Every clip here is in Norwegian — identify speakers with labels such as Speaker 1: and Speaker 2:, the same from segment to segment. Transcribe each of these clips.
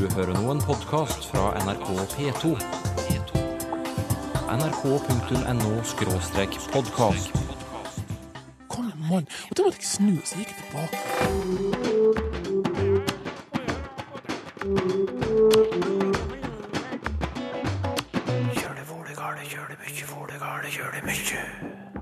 Speaker 1: Du hører nå en podkast fra NRK P2. nrk.no podkast.
Speaker 2: Kom an! og da måtte jeg snu, så gikk jeg tilbake.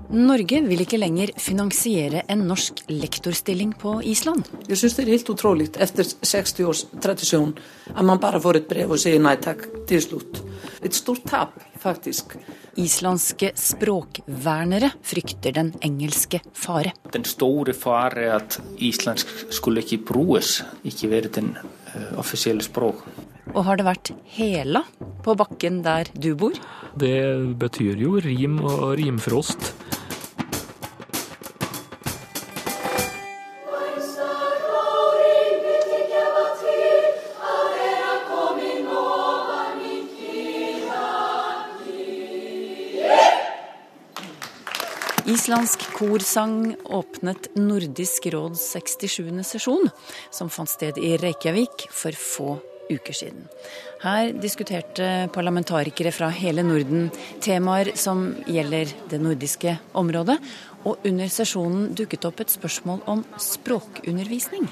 Speaker 3: Norge vil ikke lenger finansiere en norsk lektorstilling på Island.
Speaker 4: Jeg syns det er helt utrolig, etter 60 års tradisjon, at man bare får et brev og sier nei takk til slutt. Et stort tap, faktisk.
Speaker 3: Islandske språkvernere frykter den engelske fare.
Speaker 5: Den store fare er at islandsk skulle ikke brukes, ikke være den uh, offisielle språk.
Speaker 3: Og har det vært hela på bakken der du bor?
Speaker 6: Det betyr jo rim og rimfrost.
Speaker 3: Islandsk korsang åpnet Nordisk råds 67. sesjon, som fant sted i Reykjavik for få uker siden. Her diskuterte parlamentarikere fra hele Norden temaer som gjelder det nordiske området, og under sesjonen dukket opp et spørsmål om språkundervisning.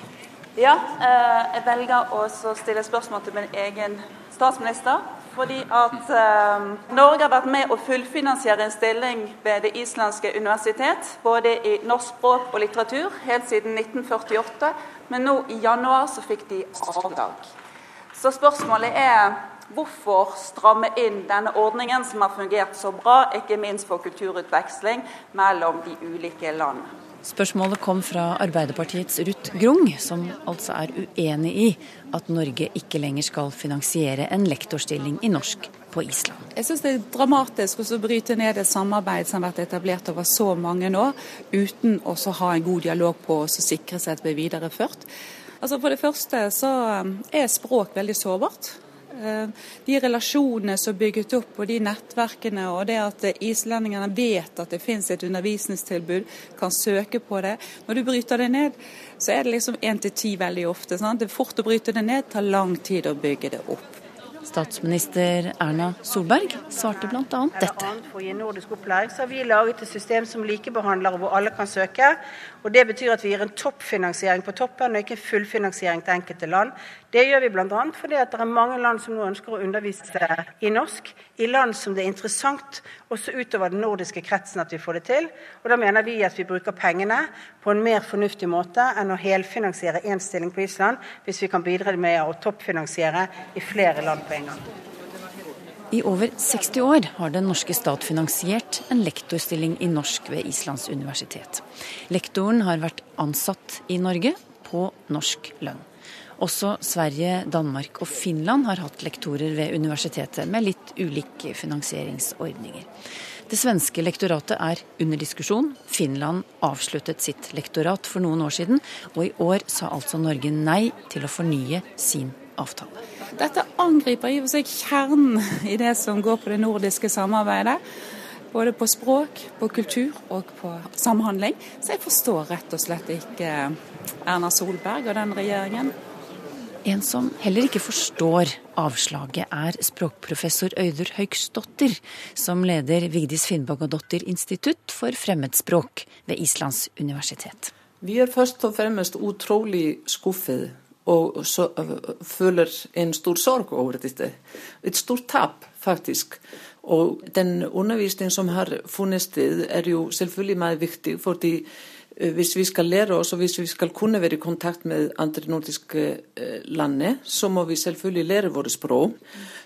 Speaker 7: Ja, eh, jeg velger å stille spørsmål til min egen statsminister. Fordi at eh, Norge har vært med å fullfinansiere en stilling ved det islandske universitet, både i norsk språk og litteratur, helt siden 1948. Men nå i januar så fikk de avdrag. Så spørsmålet er hvorfor stramme inn denne ordningen som har fungert så bra, ikke minst for kulturutveksling mellom de ulike land.
Speaker 3: Spørsmålet kom fra Arbeiderpartiets Ruth Grung, som altså er uenig i at Norge ikke lenger skal finansiere en lektorstilling i norsk på Island.
Speaker 8: Jeg syns det er dramatisk å bryte ned et samarbeid som har vært etablert over så mange år, uten å ha en god dialog på å sikre seg at det blir videreført. Altså For det første så er språk veldig sårbart. De relasjonene som er bygget opp, og de nettverkene, og det at islendingene vet at det finnes et undervisningstilbud, kan søke på det. Når du bryter det ned, så er det liksom én til ti veldig ofte. Sant? Det er fort å bryte det ned, tar lang tid å bygge det opp.
Speaker 3: Statsminister Erna Solberg svarte bl.a. dette.
Speaker 9: For å gi nordisk opplæring så har vi laget et system som likebehandler, hvor alle kan søke. og Det betyr at vi gir en toppfinansiering på toppen, og ikke en fullfinansiering til enkelte land. Det gjør vi bl.a. fordi at det er mange land som nå ønsker å undervise i norsk. I land som det er interessant, også utover den nordiske kretsen, at vi får det til. Og Da mener vi at vi bruker pengene på en mer fornuftig måte enn å helfinansiere én stilling på Island, hvis vi kan bidra med å toppfinansiere i flere land på en gang.
Speaker 3: I over 60 år har den norske stat finansiert en lektorstilling i norsk ved Islands universitet. Lektoren har vært ansatt i Norge på norsk lønn. Også Sverige, Danmark og Finland har hatt lektorer ved universitetet, med litt ulike finansieringsordninger. Det svenske lektoratet er under diskusjon. Finland avsluttet sitt lektorat for noen år siden, og i år sa altså Norge nei til å fornye sin avtale.
Speaker 8: Dette angriper i og for seg kjernen i det som går på det nordiske samarbeidet. Både på språk, på kultur og på samhandling. Så jeg forstår rett og slett ikke Erna Solberg og den regjeringen.
Speaker 3: En som heller ikke forstår avslaget, er språkprofessor Øyder Haugsdottir, som leder Vigdis Finnbogadottir institutt for fremmedspråk ved Islands universitet.
Speaker 4: Vi er først og fremst utrolig skuffet og så, føler en stor sorg over dette. Et stort tap, faktisk. Og den undervisningen som har funnet sted, er jo selvfølgelig veldig viktig. fordi hvis vi skal lære oss, og hvis vi skal kunne være i kontakt med andre nordiske lande, så må vi selvfølgelig lære våre språk.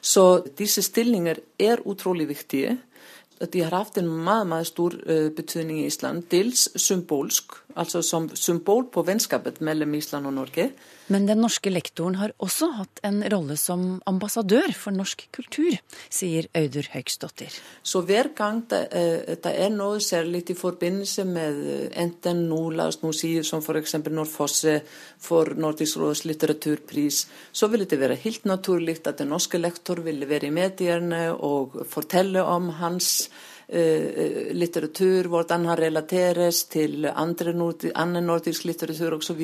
Speaker 4: Så disse stillinger er utrolig viktige. De har hatt en meget, meget stor betydning i Island. Dels symbolsk, altså som symbol på vennskapet mellom Island og Norge.
Speaker 3: Men den norske lektoren har også hatt en rolle som ambassadør for norsk kultur, sier Audur Høgsdottir.
Speaker 4: Så hver gang det, det er noe særlig i forbindelse med enten la oss nå si, som f.eks. når Fosse får Nordisk råds litteraturpris, så ville det være helt naturlig at den norske lektor ville være i mediene og fortelle om hans eh, litteratur, hvordan han relateres til andre nordi, annen nordisk litteratur osv.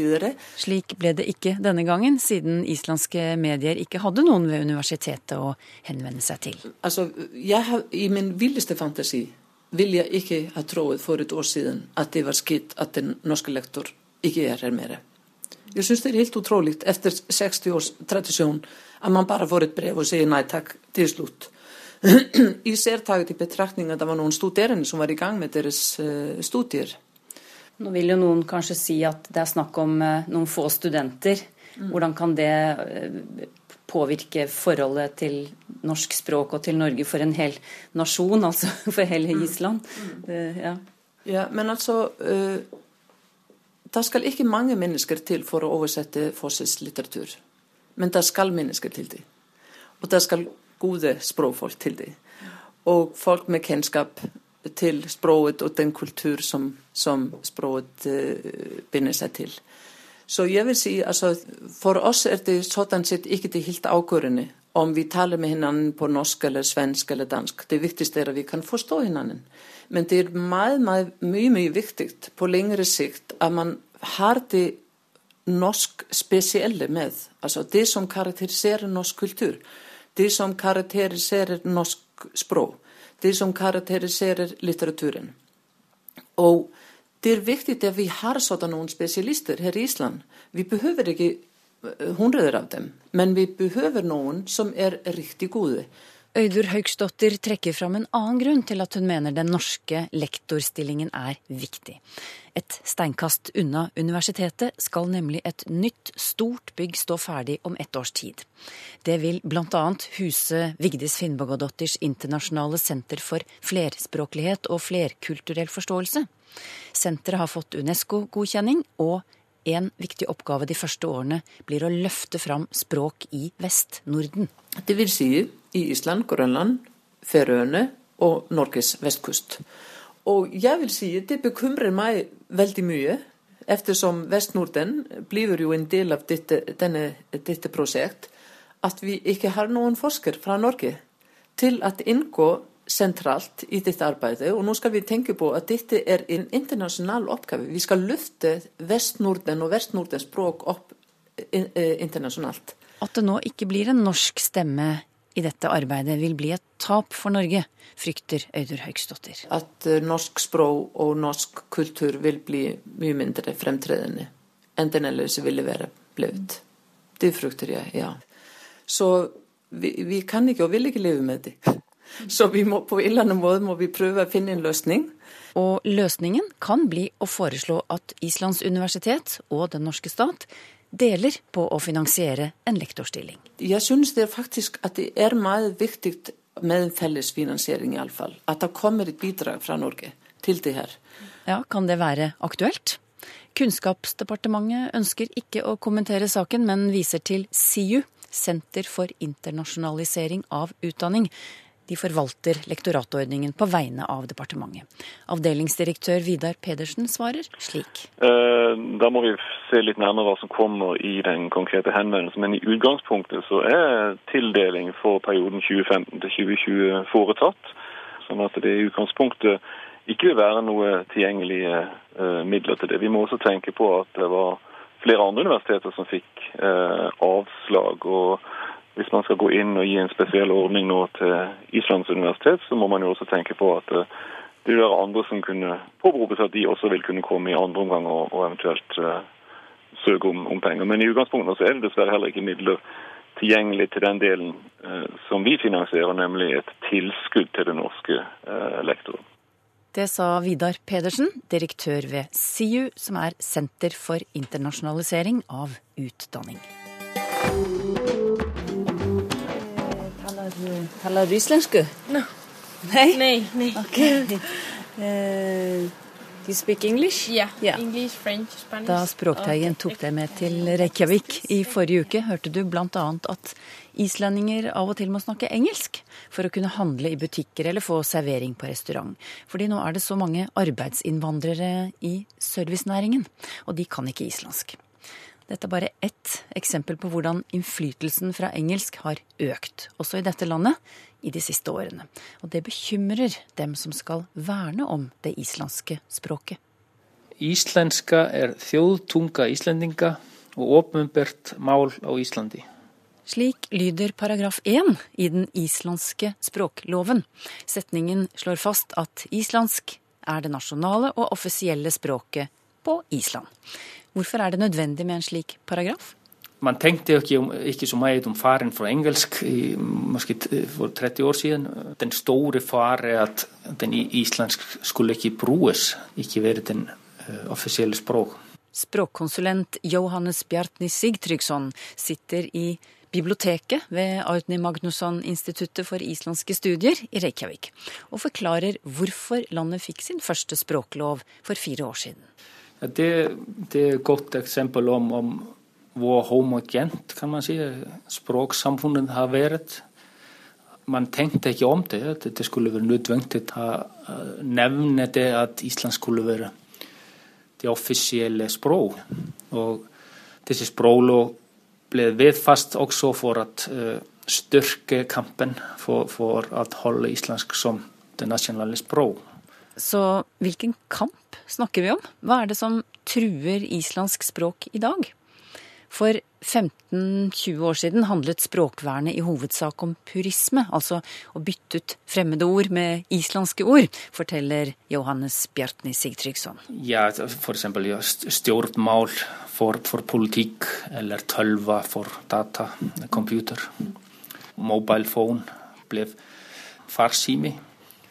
Speaker 3: Slik ble det ikke denne gangen, siden islandske medier ikke hadde noen ved universitetet å henvende seg til.
Speaker 4: Altså, jeg I min villeste fantasi vil jeg ikke ha trodd for et år siden at det var skitt at den norske lektor ikke er her mer. Jeg syns det er helt utrolig etter 60 års tradisjon at man bare får et brev og sier nei takk til slutt. Især taget i betraktning at det var noen studerende som var i gang med deres uh, studier.
Speaker 3: Nå vil jo noen kanskje si at det er snakk om uh, noen få studenter. Mm. Hvordan kan det uh, påvirke forholdet til norsk språk og til Norge for en hel nasjon, altså for hele mm. Island? Mm.
Speaker 4: Ja. ja. men altså Det skal ikke mange mennesker til for å oversette Fosses litteratur. Men det skal mennesker til det. Og det skal gode språkfolk til det. Og folk med kjennskap til språket og den kultur som, som språket uh, binder seg til. Så jeg vil si, altså, for oss er det sånn sett ikke det helt avgjørende om vi taler med hverandre på norsk eller svensk eller dansk. Det viktigste er at vi kan forstå hverandre. Men det er meget, meget, mye, mye viktig på lengre sikt at man har det norsk spesielle med. Altså det som karakteriserer norsk kultur. Det som karakteriserer norsk språk. Det som karakteriserer litteraturen. Og det er viktig at vi har sånne noen spesialister her i Island. Vi behøver ikke eh, hundrer av dem, men vi behøver noen som er riktig gode.
Speaker 3: Øydur Haugsdottir trekker fram en annen grunn til at hun mener den norske lektorstillingen er viktig. Et steinkast unna universitetet skal nemlig et nytt, stort bygg stå ferdig om ett års tid. Det vil bl.a. huse Vigdis Finnbogadotters internasjonale senter for flerspråklighet og flerkulturell forståelse. Senteret har fått UNESCO-godkjenning, og en viktig oppgave de første årene blir å løfte fram språk i Vest-Norden.
Speaker 4: Det vil si i Island, Grønland, Færøyene og Norges vestkust. Og jeg vil si det bekymrer meg veldig mye, eftersom Vest-Norden blir jo en del av dette, denne, dette prosjekt, at vi ikke har noen forsker fra Norge til å inngå sentralt i dette arbeidet. Og nå skal vi tenke på at dette er en internasjonal oppgave. Vi skal løfte Vest-Norden og Vest-Nordens språk opp eh, internasjonalt.
Speaker 3: At det nå ikke blir en norsk stemme i dette arbeidet vil bli et tap for Norge, frykter Øydur Høgsdottir.
Speaker 4: At eh, norsk språk og norsk kultur vil bli mye mindre fremtredende enn den ellers ville være blevet. Det frykter jeg, ja. Så vi, vi, kan ikke og vil ikke leve med det. Så vi må, på en eller annen måte må vi prøve å finne en løsning.
Speaker 3: Og løsningen kan bli å foreslå at Islands universitet og den norske stat deler på å finansiere en lektorstilling.
Speaker 4: Jeg synes det er faktisk at det er meget viktig med en felles finansiering, iallfall. At det kommer et bidrag fra Norge til det her.
Speaker 3: Ja, Kan det være aktuelt? Kunnskapsdepartementet ønsker ikke å kommentere saken, men viser til SIU, Senter for internasjonalisering av utdanning, de forvalter lektoratordningen på vegne av departementet. Avdelingsdirektør Vidar Pedersen svarer slik.
Speaker 10: Eh, da må vi se litt nærmere hva som kommer i den konkrete henvendelsen. Men i utgangspunktet så er tildeling for perioden 2015 til 2020 foretatt. Sånn at det i utgangspunktet ikke vil være noe tilgjengelige eh, midler til det. Vi må også tenke på at det var flere andre universiteter som fikk eh, avslag. og hvis man skal gå inn og gi en spesiell ordning nå til Islands universitet, så må man jo også tenke på at eh, det vil være andre som kunne påberope seg at de også vil kunne komme i andre omgang og, og eventuelt uh, søke om, om, penger. Men i utgangspunktet så er det dessverre heller ikke midler tilgjengelig til den delen uh, som vi finansierer, nemlig et tilskudd til den norske uh, lektoren.
Speaker 3: Det sa Vidar Pedersen, direktør ved SIU, som er Senter for internasjonalisering av utdanning.
Speaker 11: Taler du islandsk?
Speaker 12: No.
Speaker 11: Nei?
Speaker 12: Nei. nei.
Speaker 11: Okay. Uh, you speak English?
Speaker 12: Yeah. yeah. English, French, Spanish.
Speaker 3: Da Språkteigen tok deg med til Reykjavik i forrige uke, hørte du bl.a. at islendinger av og til må snakke engelsk for å kunne handle i butikker eller få servering på restaurant. Fordi nå er det så mange arbeidsinnvandrere i servicenæringen, og de kan ikke islandsk. Dette er bare ett eksempel på hvordan innflytelsen fra engelsk har økt, også i dette landet, i de siste årene. Og det bekymrer dem som skal verne om det islandske språket.
Speaker 5: Islenska er þjóðtunga islendinga og åpenbart mál á Íslandi.
Speaker 3: Slik lyder paragraf 1 i den islandske språkloven. Setningen slår fast at islandsk er det nasjonale og offisielle språket på Island. Hvorfor er det nødvendig med en slik paragraf?
Speaker 5: Man tenkte ikke, om, ikke så mye om faren fra engelsk i, måske for 30 år siden. Den store fare er at den islandsk skulle ikke brukes, ikke være den uh, offisielle språk.
Speaker 3: Språkkonsulent Johannes Bjartni Sigtryggsson sitter i biblioteket ved Árni Magnusson-instituttet for islandske studier i Reykjavik, og forklarer hvorfor landet fikk sin første språklov for fire år siden.
Speaker 5: Det, det, är gott exempel om, om vad homogent kan man säga språksamfundet har varit. Man tänkte inte om det, det skulle vara nödvändigt att nämna det att Ísland skulle vara det officiella språk. Och þessi sprólu blev viðfast också för att uh, øh, styrka kampen för, för att hålla íslensk som det nationella språk.
Speaker 3: Så vilken kamp snakker vi om? Hva er det som truer islandsk språk i dag? For 15-20 år siden handlet språkvernet i hovedsak om purisme, altså å bytte ut fremmede ord med islandske ord, forteller Johannes Bjartni Sigtryggsson.
Speaker 5: Ja, f.eks. Stjórnmál for, for politikk, eller tølva for data, computer. Mobile phone ble farsimi.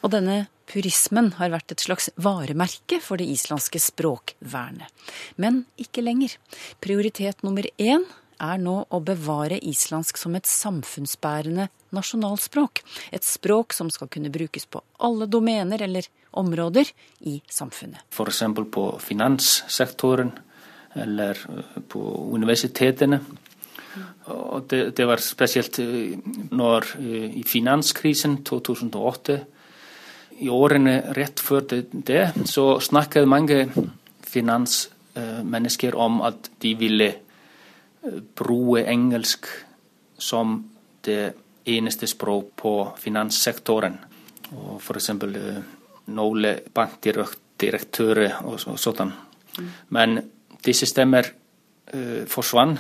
Speaker 3: Og denne Purismen har vært et slags varemerke for det islandske språkvernet. Men ikke lenger. Prioritet nummer én er nå å bevare islandsk som et samfunnsbærende nasjonalspråk. Et språk som skal kunne brukes på alle domener eller områder i samfunnet.
Speaker 5: F.eks. på finanssektoren eller eh, på universitetene. Og det, det var spesielt eh, når eh, i finanskrisen 2008 i årene rett før det, så snakket mange finansmennesker om at de ville eh, bruke engelsk som det eneste språk på finanssektoren. Og F.eks. Eh, noen bankdirektører og, sånn. Men disse stemmer uh, forsvant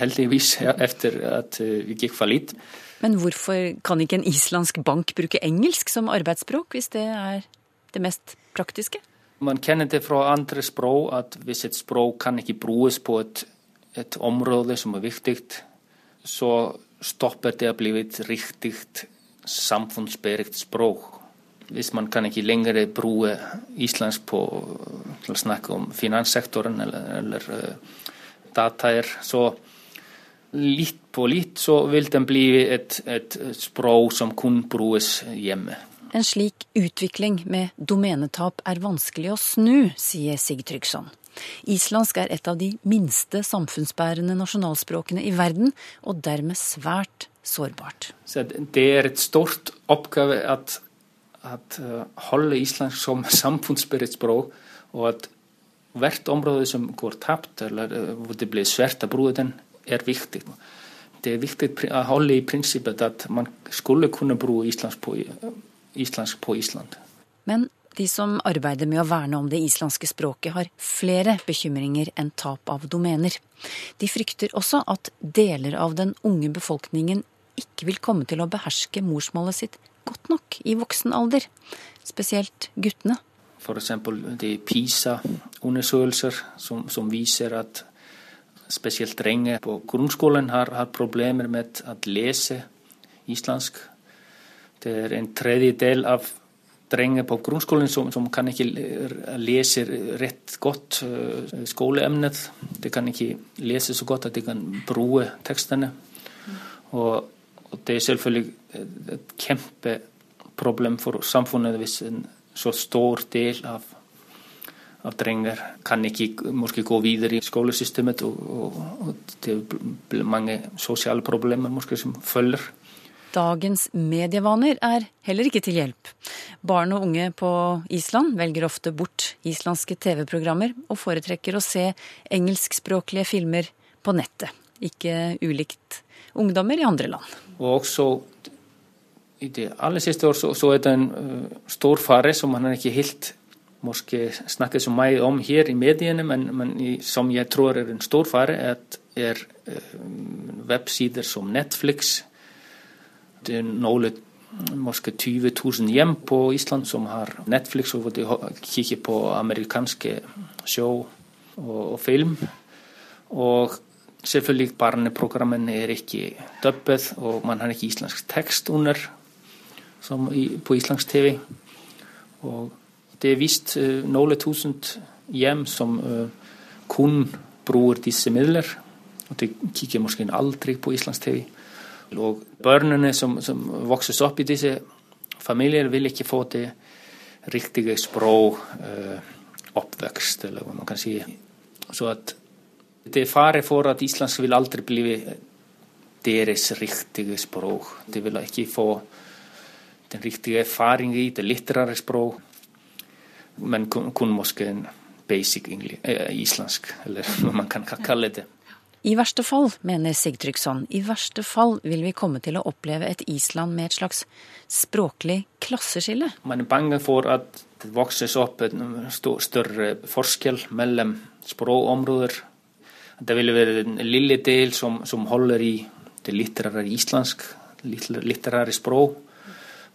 Speaker 5: heldigvis etter at uh, vi gikk fallitt.
Speaker 3: Men hvorfor kan ikke en islandsk bank bruke engelsk som arbeidsspråk, hvis det er det mest praktiske?
Speaker 5: Man kjenner det fra andre språk at hvis et språk kan ikke brukes på et, et område som er viktig, så stopper det å bli et riktig samfunnsbæret språk. Hvis man kan ikke lenger bruke islandsk på å snakke om finanssektoren eller, eller uh, dataer, så litt på litt så vil den bli et, et språk som kun brukes hjemme.
Speaker 3: En slik utvikling med domenetap er vanskelig å snu, sier Sigtryggsson. Islandsk er et av de minste samfunnsbærende nasjonalspråkene i verden, og dermed svært sårbart.
Speaker 5: Så det er et stort oppgave at, at uh, holde islandsk som samfunnsbærende språk, og at hvert område som går tapt, eller uh, hvor det blir svært å bruke den, er viktig. Det er viktig å holde i prinsippet at man skulle kunne bruke islandsk på, islandsk på Island.
Speaker 3: Men de som arbeider med å verne om det islandske språket, har flere bekymringer enn tap av domener. De frykter også at deler av den unge befolkningen ikke vil komme til å beherske morsmålet sitt godt nok i voksen alder. Spesielt guttene.
Speaker 5: F.eks. de PISA-undersøkelser som, som viser at spesielt drenger på grunnskolen har, har problemer med å lese islandsk. Det er en tredjedel av drenger på grunnskolen som, som kan ikke lese rett godt uh, skoleemnet. De kan ikke lese så godt at de kan bruke tekstene. Og, og, det er selvfølgelig et kjempeproblem for samfunnet hvis en så stor del av av drenger kan ikke måske gå videre i skolesystemet, og, og, og det blir mange sosiale problemer måske som følger.
Speaker 3: Dagens medievaner er heller ikke til hjelp. Barn og unge på Island velger ofte bort islandske TV-programmer og foretrekker å se engelskspråklige filmer på nettet. Ikke ulikt ungdommer i andre land.
Speaker 5: Og også i det aller siste år så, så er det en uh, stor fare som man ikke helt måske snakket så mye om her i mediene, men, men i, som jeg tror er en stor fare, at er uh, websider som Netflix. Det er noen måske 20 000 hjem på Island som har Netflix, og hvor de kikker på amerikanske show og, og film. Og selvfølgelig barneprogrammene er ikke dubbet, og man har ikke islandsk tekst under som i, på islandsk TV. Og det er visst uh, noen tusen hjem som uh, kun bruker disse midler. Og de kikker måske aldri på islandsk TV. Og børnene som, som vokser opp i disse familier, vil ikke få det riktige språk uh, oppvekst, eller hva man kan si. Så at det er fare for at islandsk vil aldri bli deres riktige språk. De vil ikke få den riktige erfaring i det litterære språk, men kun, kun måske en basic eh, islandsk, eller hva man kan kalle det.
Speaker 3: I verste fall, mener Sigtryggsson, i verste fall vil vi komme til å oppleve et Island med et slags språklig klasseskille.
Speaker 5: Man er bange for at det vokses opp en større forskjell mellom språkområder. Det vil være en lille del som, som holder i det litterære islandsk, litterære språk.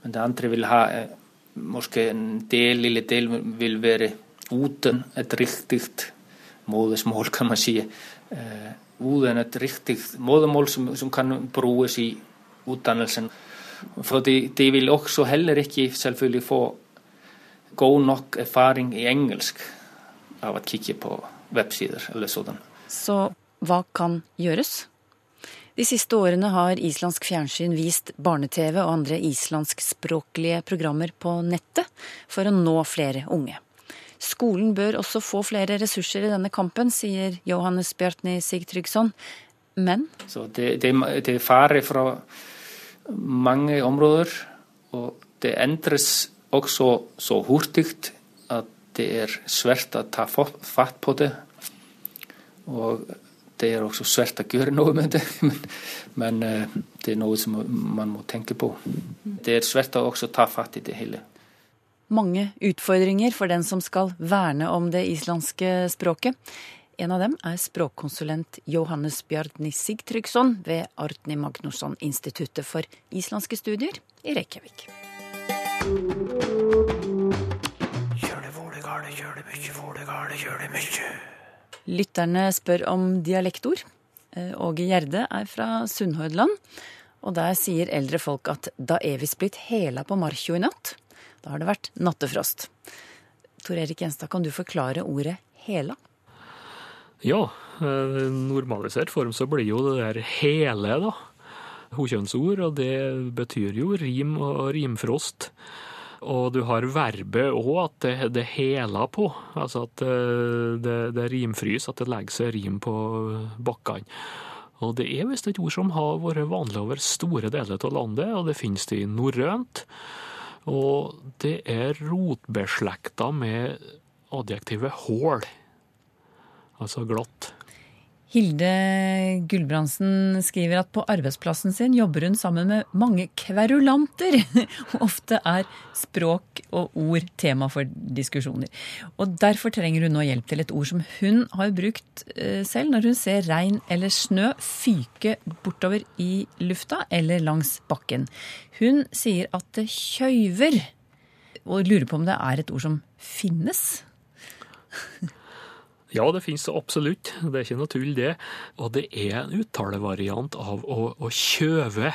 Speaker 5: Men det andre vil ha eh, måske en del, lille del vil være uten et riktig modersmål, kan man si. Eh, uten et riktig modersmål som, som kan brukes i utdannelsen. For de, de, vil også heller ikke selvfølgelig få god nok erfaring i engelsk av å kikke på websider eller sånn.
Speaker 3: Så hva kan gjøres? De siste årene har islandsk fjernsyn vist barne-TV og andre islandskspråklige programmer på nettet for å nå flere unge. Skolen bør også få flere ressurser i denne kampen, sier Johannes Bjartni Sigtryggsson. Men
Speaker 5: Så det, det, det er fare fra mange områder, og det endres også så hurtig at det er svært å ta fatt på det. Og det er også svært å gjøre noe med det, men, men, eh, det er noe som man må tenke på. Det er svært å også ta fatt i det hele.
Speaker 3: Mange utfordringer for den som skal verne om det islandske språket. En av dem er språkkonsulent Johannes Bjarni Sigtryggsson ved Artni Magnusson-instituttet for islandske studier i Reykjavik. Kjør det vålegale, kjør det mykje, vålegale, kjør det mykje. Lytterne spør om dialektord. Eh, Åge Gjerde er fra Sunnhordland. Og der sier eldre folk at da er vi blitt hela på Markjo i natt. Da har det vært nattefrost. Tor Erik Gjenstad, kan du forklare ordet hela?
Speaker 6: Ja, eh, normalisert form så blir jo det der hele, da. Hokjønnsord, og det betyr jo rim og rimfrost. Og du har verbet òg, at det, det heler på. Altså at eh, det, det rimfrys, at det legger seg rim på bakkene. Og det er visst et ord som har vært vanlig over store deler av landet, og det finnes det i norrønt. Og det er rotbeslekta med adjektivet hål, altså glatt.
Speaker 3: Hilde Gulbrandsen skriver at på arbeidsplassen sin jobber hun sammen med mange kverulanter. Og Ofte er språk og ord tema for diskusjoner. Og Derfor trenger hun nå hjelp til et ord som hun har brukt eh, selv når hun ser regn eller snø fyke bortover i lufta eller langs bakken. Hun sier at det kjøyver, og lurer på om det er et ord som finnes.
Speaker 6: Ja, det finnes det absolutt. Det er ikke noe tull, det. Og det er en uttalevariant av å, å kjøve.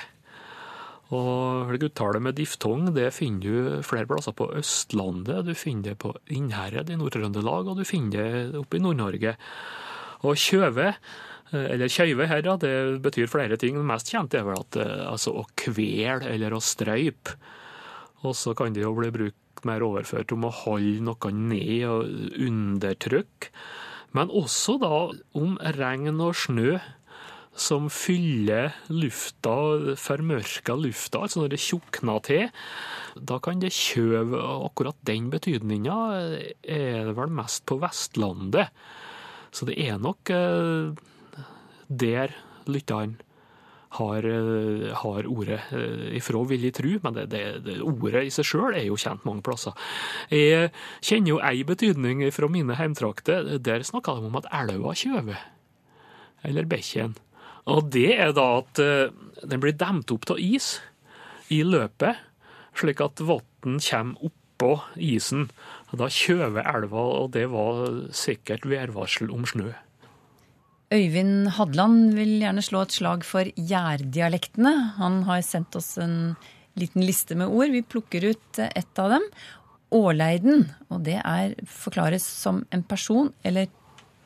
Speaker 6: Og uttale med diftong det finner du flere plasser på Østlandet. Du finner det på Innherred i Nord-Trøndelag, og du finner det oppe i Nord-Norge. Og kjøve, eller kjøyve her, da, det betyr flere ting. Det mest kjente er vel at altså, å kvele eller å strøype. Og så kan det jo bli brukt mer overført om å holde noe ned og undertrykke. Men også da om regn og snø som fyller lufta, formørker lufta, altså når det tjukner til. Da kan det kjøve akkurat den betydninga, er det vel mest på Vestlandet. Så det er nok eh, der lytteren har, eh, har ordet eh, ifra, vil jeg tro, men det, det, det, ordet i seg sjøl er jo kjent mange plasser. Jeg kjenner jo ei betydning fra mine heimtrakter. Der snakka de om at elva kjøver. Eller bekken. Og det er da at den blir demt opp av is i løpet, slik at vann kommer oppå isen. Og da kjøver elva, og det var sikkert værvarsel om snø.
Speaker 3: Øyvind Hadland vil gjerne slå et slag for jærdialektene. Han har sendt oss en liten liste med ord. Vi plukker ut ett av dem. Åleiden. Og det er forklares som en person eller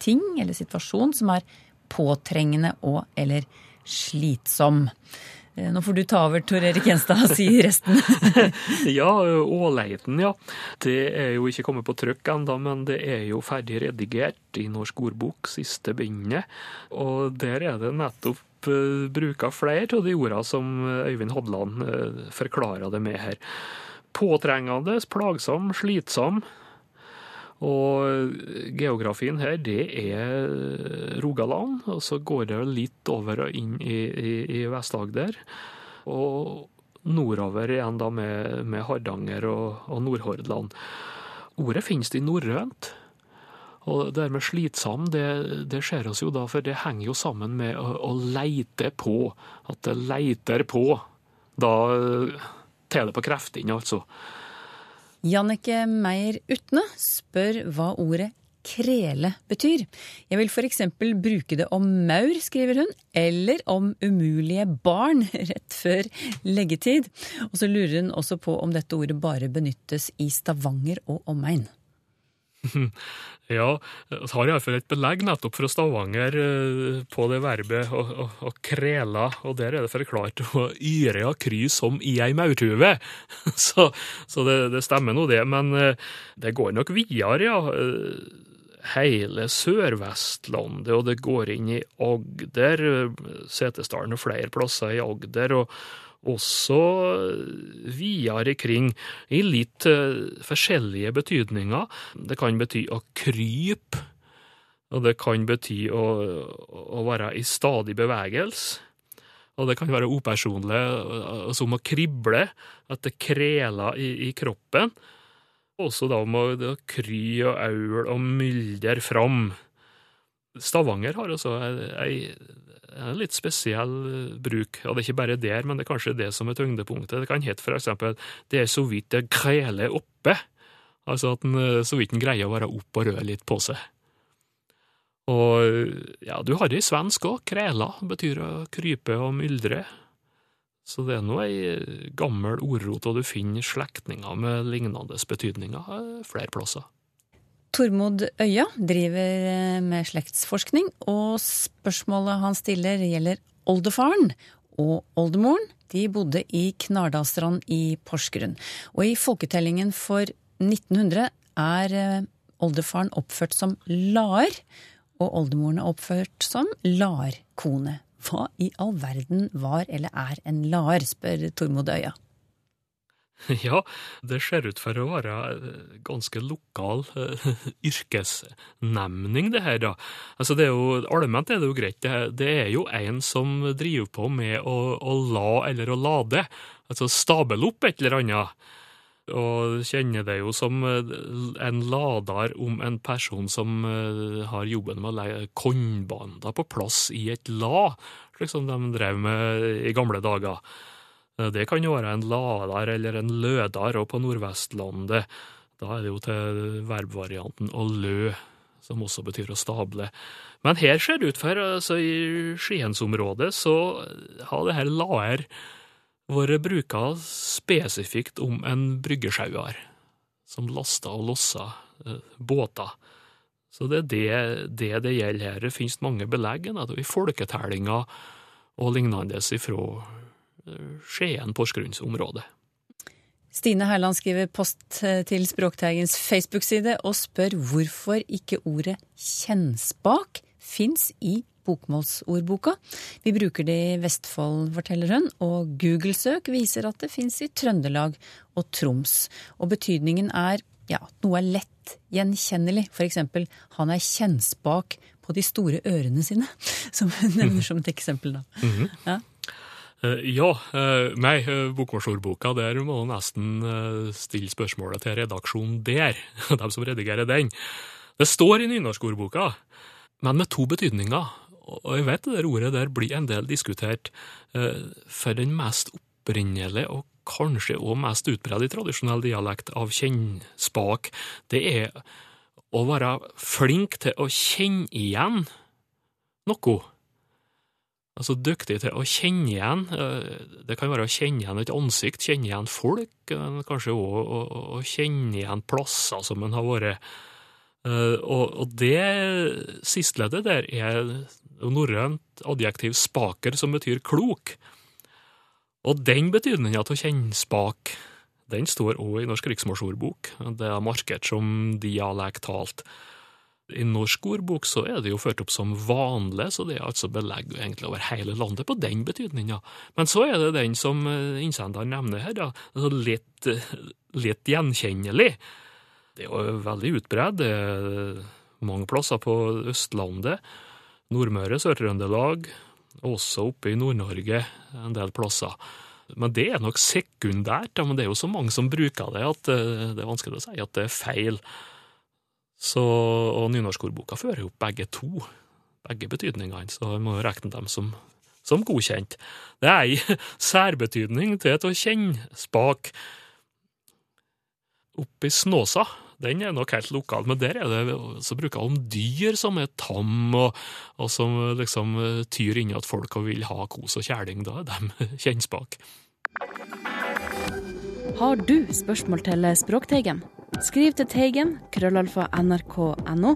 Speaker 3: ting eller situasjon som er påtrengende og eller slitsom. Eh, nå får du ta over, Tor Erik Gjenstad, og si resten.
Speaker 6: ja, Åleiten, ja. Det er jo ikke kommet på trykk ennå, men det er jo ferdig redigert i Norsk ordbok, siste bindet. Og der er det nettopp uh, bruka flere av de ordene som Øyvind Hodland forklarer det med her. Påtrengende, plagsom, slitsom, og geografien her, det er Rogaland, og så går det litt over og inn i, i, i Vest-Agder. Og nordover igjen da med, med Hardanger og, og Nordhordland. Ordet finnes det i norrønt. Og det med slitsom, det, det ser oss jo da, for det henger jo sammen med å, å leite på. At det leiter på. Da tar det på kreftene, altså.
Speaker 3: Jannike Meyer Utne spør hva ordet krele betyr. Jeg vil f.eks. bruke det om maur, skriver hun, eller om umulige barn rett før leggetid. Og så lurer hun også på om dette ordet bare benyttes i Stavanger og omegn.
Speaker 6: Ja, vi har iallfall et belegg nettopp fra Stavanger eh, på det verbet å, å, å krela, og der er det forklart å yre av kry som i ei maurtue. Så, så det, det, stemmer nå, det. Men eh, det går nok videre, ja. Eh, hele Sør-Vestlandet, og det går inn i Agder, Setesdalen og flere plasser i Agder. og også videre kring i litt uh, forskjellige betydninger. Det kan bety å krype, og det kan bety å, å være i stadig bevegelse. Og det kan være upersonlig, uh, som å krible, at det kreler i, i kroppen. Også da om å kry og aul og myldre fram. Stavanger har altså en litt spesiell bruk. Og det er ikke bare der, men det er kanskje det som er tyngdepunktet. Det kan hete eksempel 'det er så vidt det kreler oppe'. Altså at en eh, så vidt en greier å være opp og røre litt på seg. Og ja, du har det i svensk òg. Krela betyr å krype og myldre. Så det er nå ei gammel ordrot, og du finner slektninger med lignende betydninger flere plasser.
Speaker 3: Tormod Øya driver eh, med slektsforskning, og spørsmålet han stiller gjelder oldefaren og oldemoren. De bodde i Knardalstrand i Porsgrunn. Og i folketellingen for 1900 er eh, oldefaren oppført som lar, og oldemoren er oppført som larkone. Hva i all verden var eller er en lar, spør Tormod Øya.
Speaker 6: Ja, det ser ut for å være ganske lokal uh, yrkesnemning, det her, da. Altså, det er jo, Allment er det jo greit. Det, det er jo en som driver på med å, å, la eller å lade. Altså stable opp et eller annet. Og kjenner det jo som eh, en lader om en person som har jobben med å legge kornbander på plass i et la, slik som de drev med i gamle dager. Eh, det kan jo være en ladar eller en lødar, og på Nordvestlandet da er det jo til verbvarianten å lø, som også betyr å stable. Men her ser det ut for, altså i Skiensområdet, så har det her laer vært bruka spesifikt om en bryggesjauer som lasta og lossa eh, båter. Så det er det, det det gjelder her. Det finnes mange belegg i folketellinger og lignende ifra Skien-Porsgrunnsområdet.
Speaker 3: Stine Herland skriver post til Språkteigens Facebook-side og spør hvorfor ikke ordet kjennspak fins i bokmålsordboka. Vi bruker det i Vestfold, forteller hun, og Google-søk viser at det fins i Trøndelag og Troms. Og betydningen er ja, noe er lett gjenkjennelig. Eksempel, han er kjennspak på de store ørene sine, som hun nevner som et eksempel. da.
Speaker 6: Mhm.
Speaker 3: Ja.
Speaker 6: Eh, Ja, eh, nei, eh, bokmålsordboka, der må du nesten stille spørsmålet til redaksjonen der, dem som redigerer den. Det står i nynorskordboka, men med to betydninger. Og jeg vet det der ordet der blir en del diskutert. For den mest opprinnelige og kanskje også mest utbredt i tradisjonell dialekt av kjennspak, det er å være flink til å kjenne igjen noe. Altså dyktig til å kjenne igjen. eh, Det kan være å kjenne igjen et ansikt, kjenne igjen folk, men kanskje òg å, kjenne igjen plasser som en har vært. Eh, Og, og det sistleddet der er norrønt adjektiv spaker, som betyr klok. Og den betydninga av å kjenne spak, den står òg i Norsk riksmålsordbok. Det er markert som dialektalt. I norsk ordbok så er det jo ført opp som vanlig, så det er altså belegg egentlig over hele landet på den betydninga. Men så er det den som eh, innsenderen nevner her, da, altså litt, eh, litt gjenkjennelig. Det er jo veldig utbredt. Mange plasser på Østlandet, Nordmøre, Sør-Trøndelag, også oppe i Nord-Norge en del plasser. Men det er nok sekundært, men det er jo så mange som bruker det at eh, det er vanskelig å si at det er feil. Så, og nynorskordboka fører jo begge to, begge betydningene, så jeg må jo regne dem som, som godkjent. Det er ei særbetydning til å kjenne spak oppi Snåsa. Den er nok helt lokal, men der er det så bruker om dyr som er tam, og, og som liksom tyr inni at folk vil ha kos og kjæling. Da er de kjennspak.
Speaker 13: Har du spørsmål til Språkteigen? Skriv til Teigen, krøllalfa nrk.no,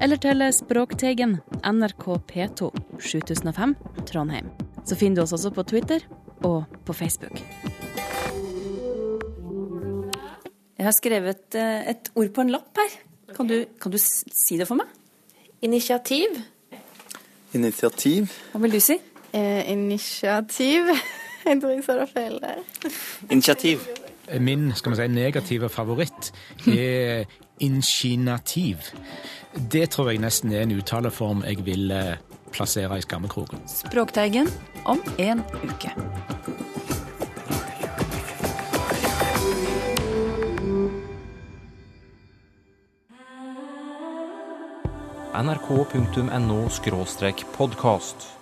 Speaker 13: eller til Språkteigen, NRK P2, 7005, Trondheim. Så finner du oss også på Twitter og på Facebook.
Speaker 11: Jeg har skrevet eh, et ord på en lapp her. Kan du, kan du si det for meg?
Speaker 14: Initiativ.
Speaker 15: Initiativ.
Speaker 11: Hva vil du si?
Speaker 14: Eh, initiativ. Jeg tror jeg sa det feil der.
Speaker 15: Initiativ.
Speaker 16: Min skal vi si, negative favoritt er inskinativ. Det tror jeg nesten er en uttaleform jeg vil eh, plassere i skammekroken.
Speaker 3: Språkteigen om en uke.
Speaker 1: nrk.no podkast.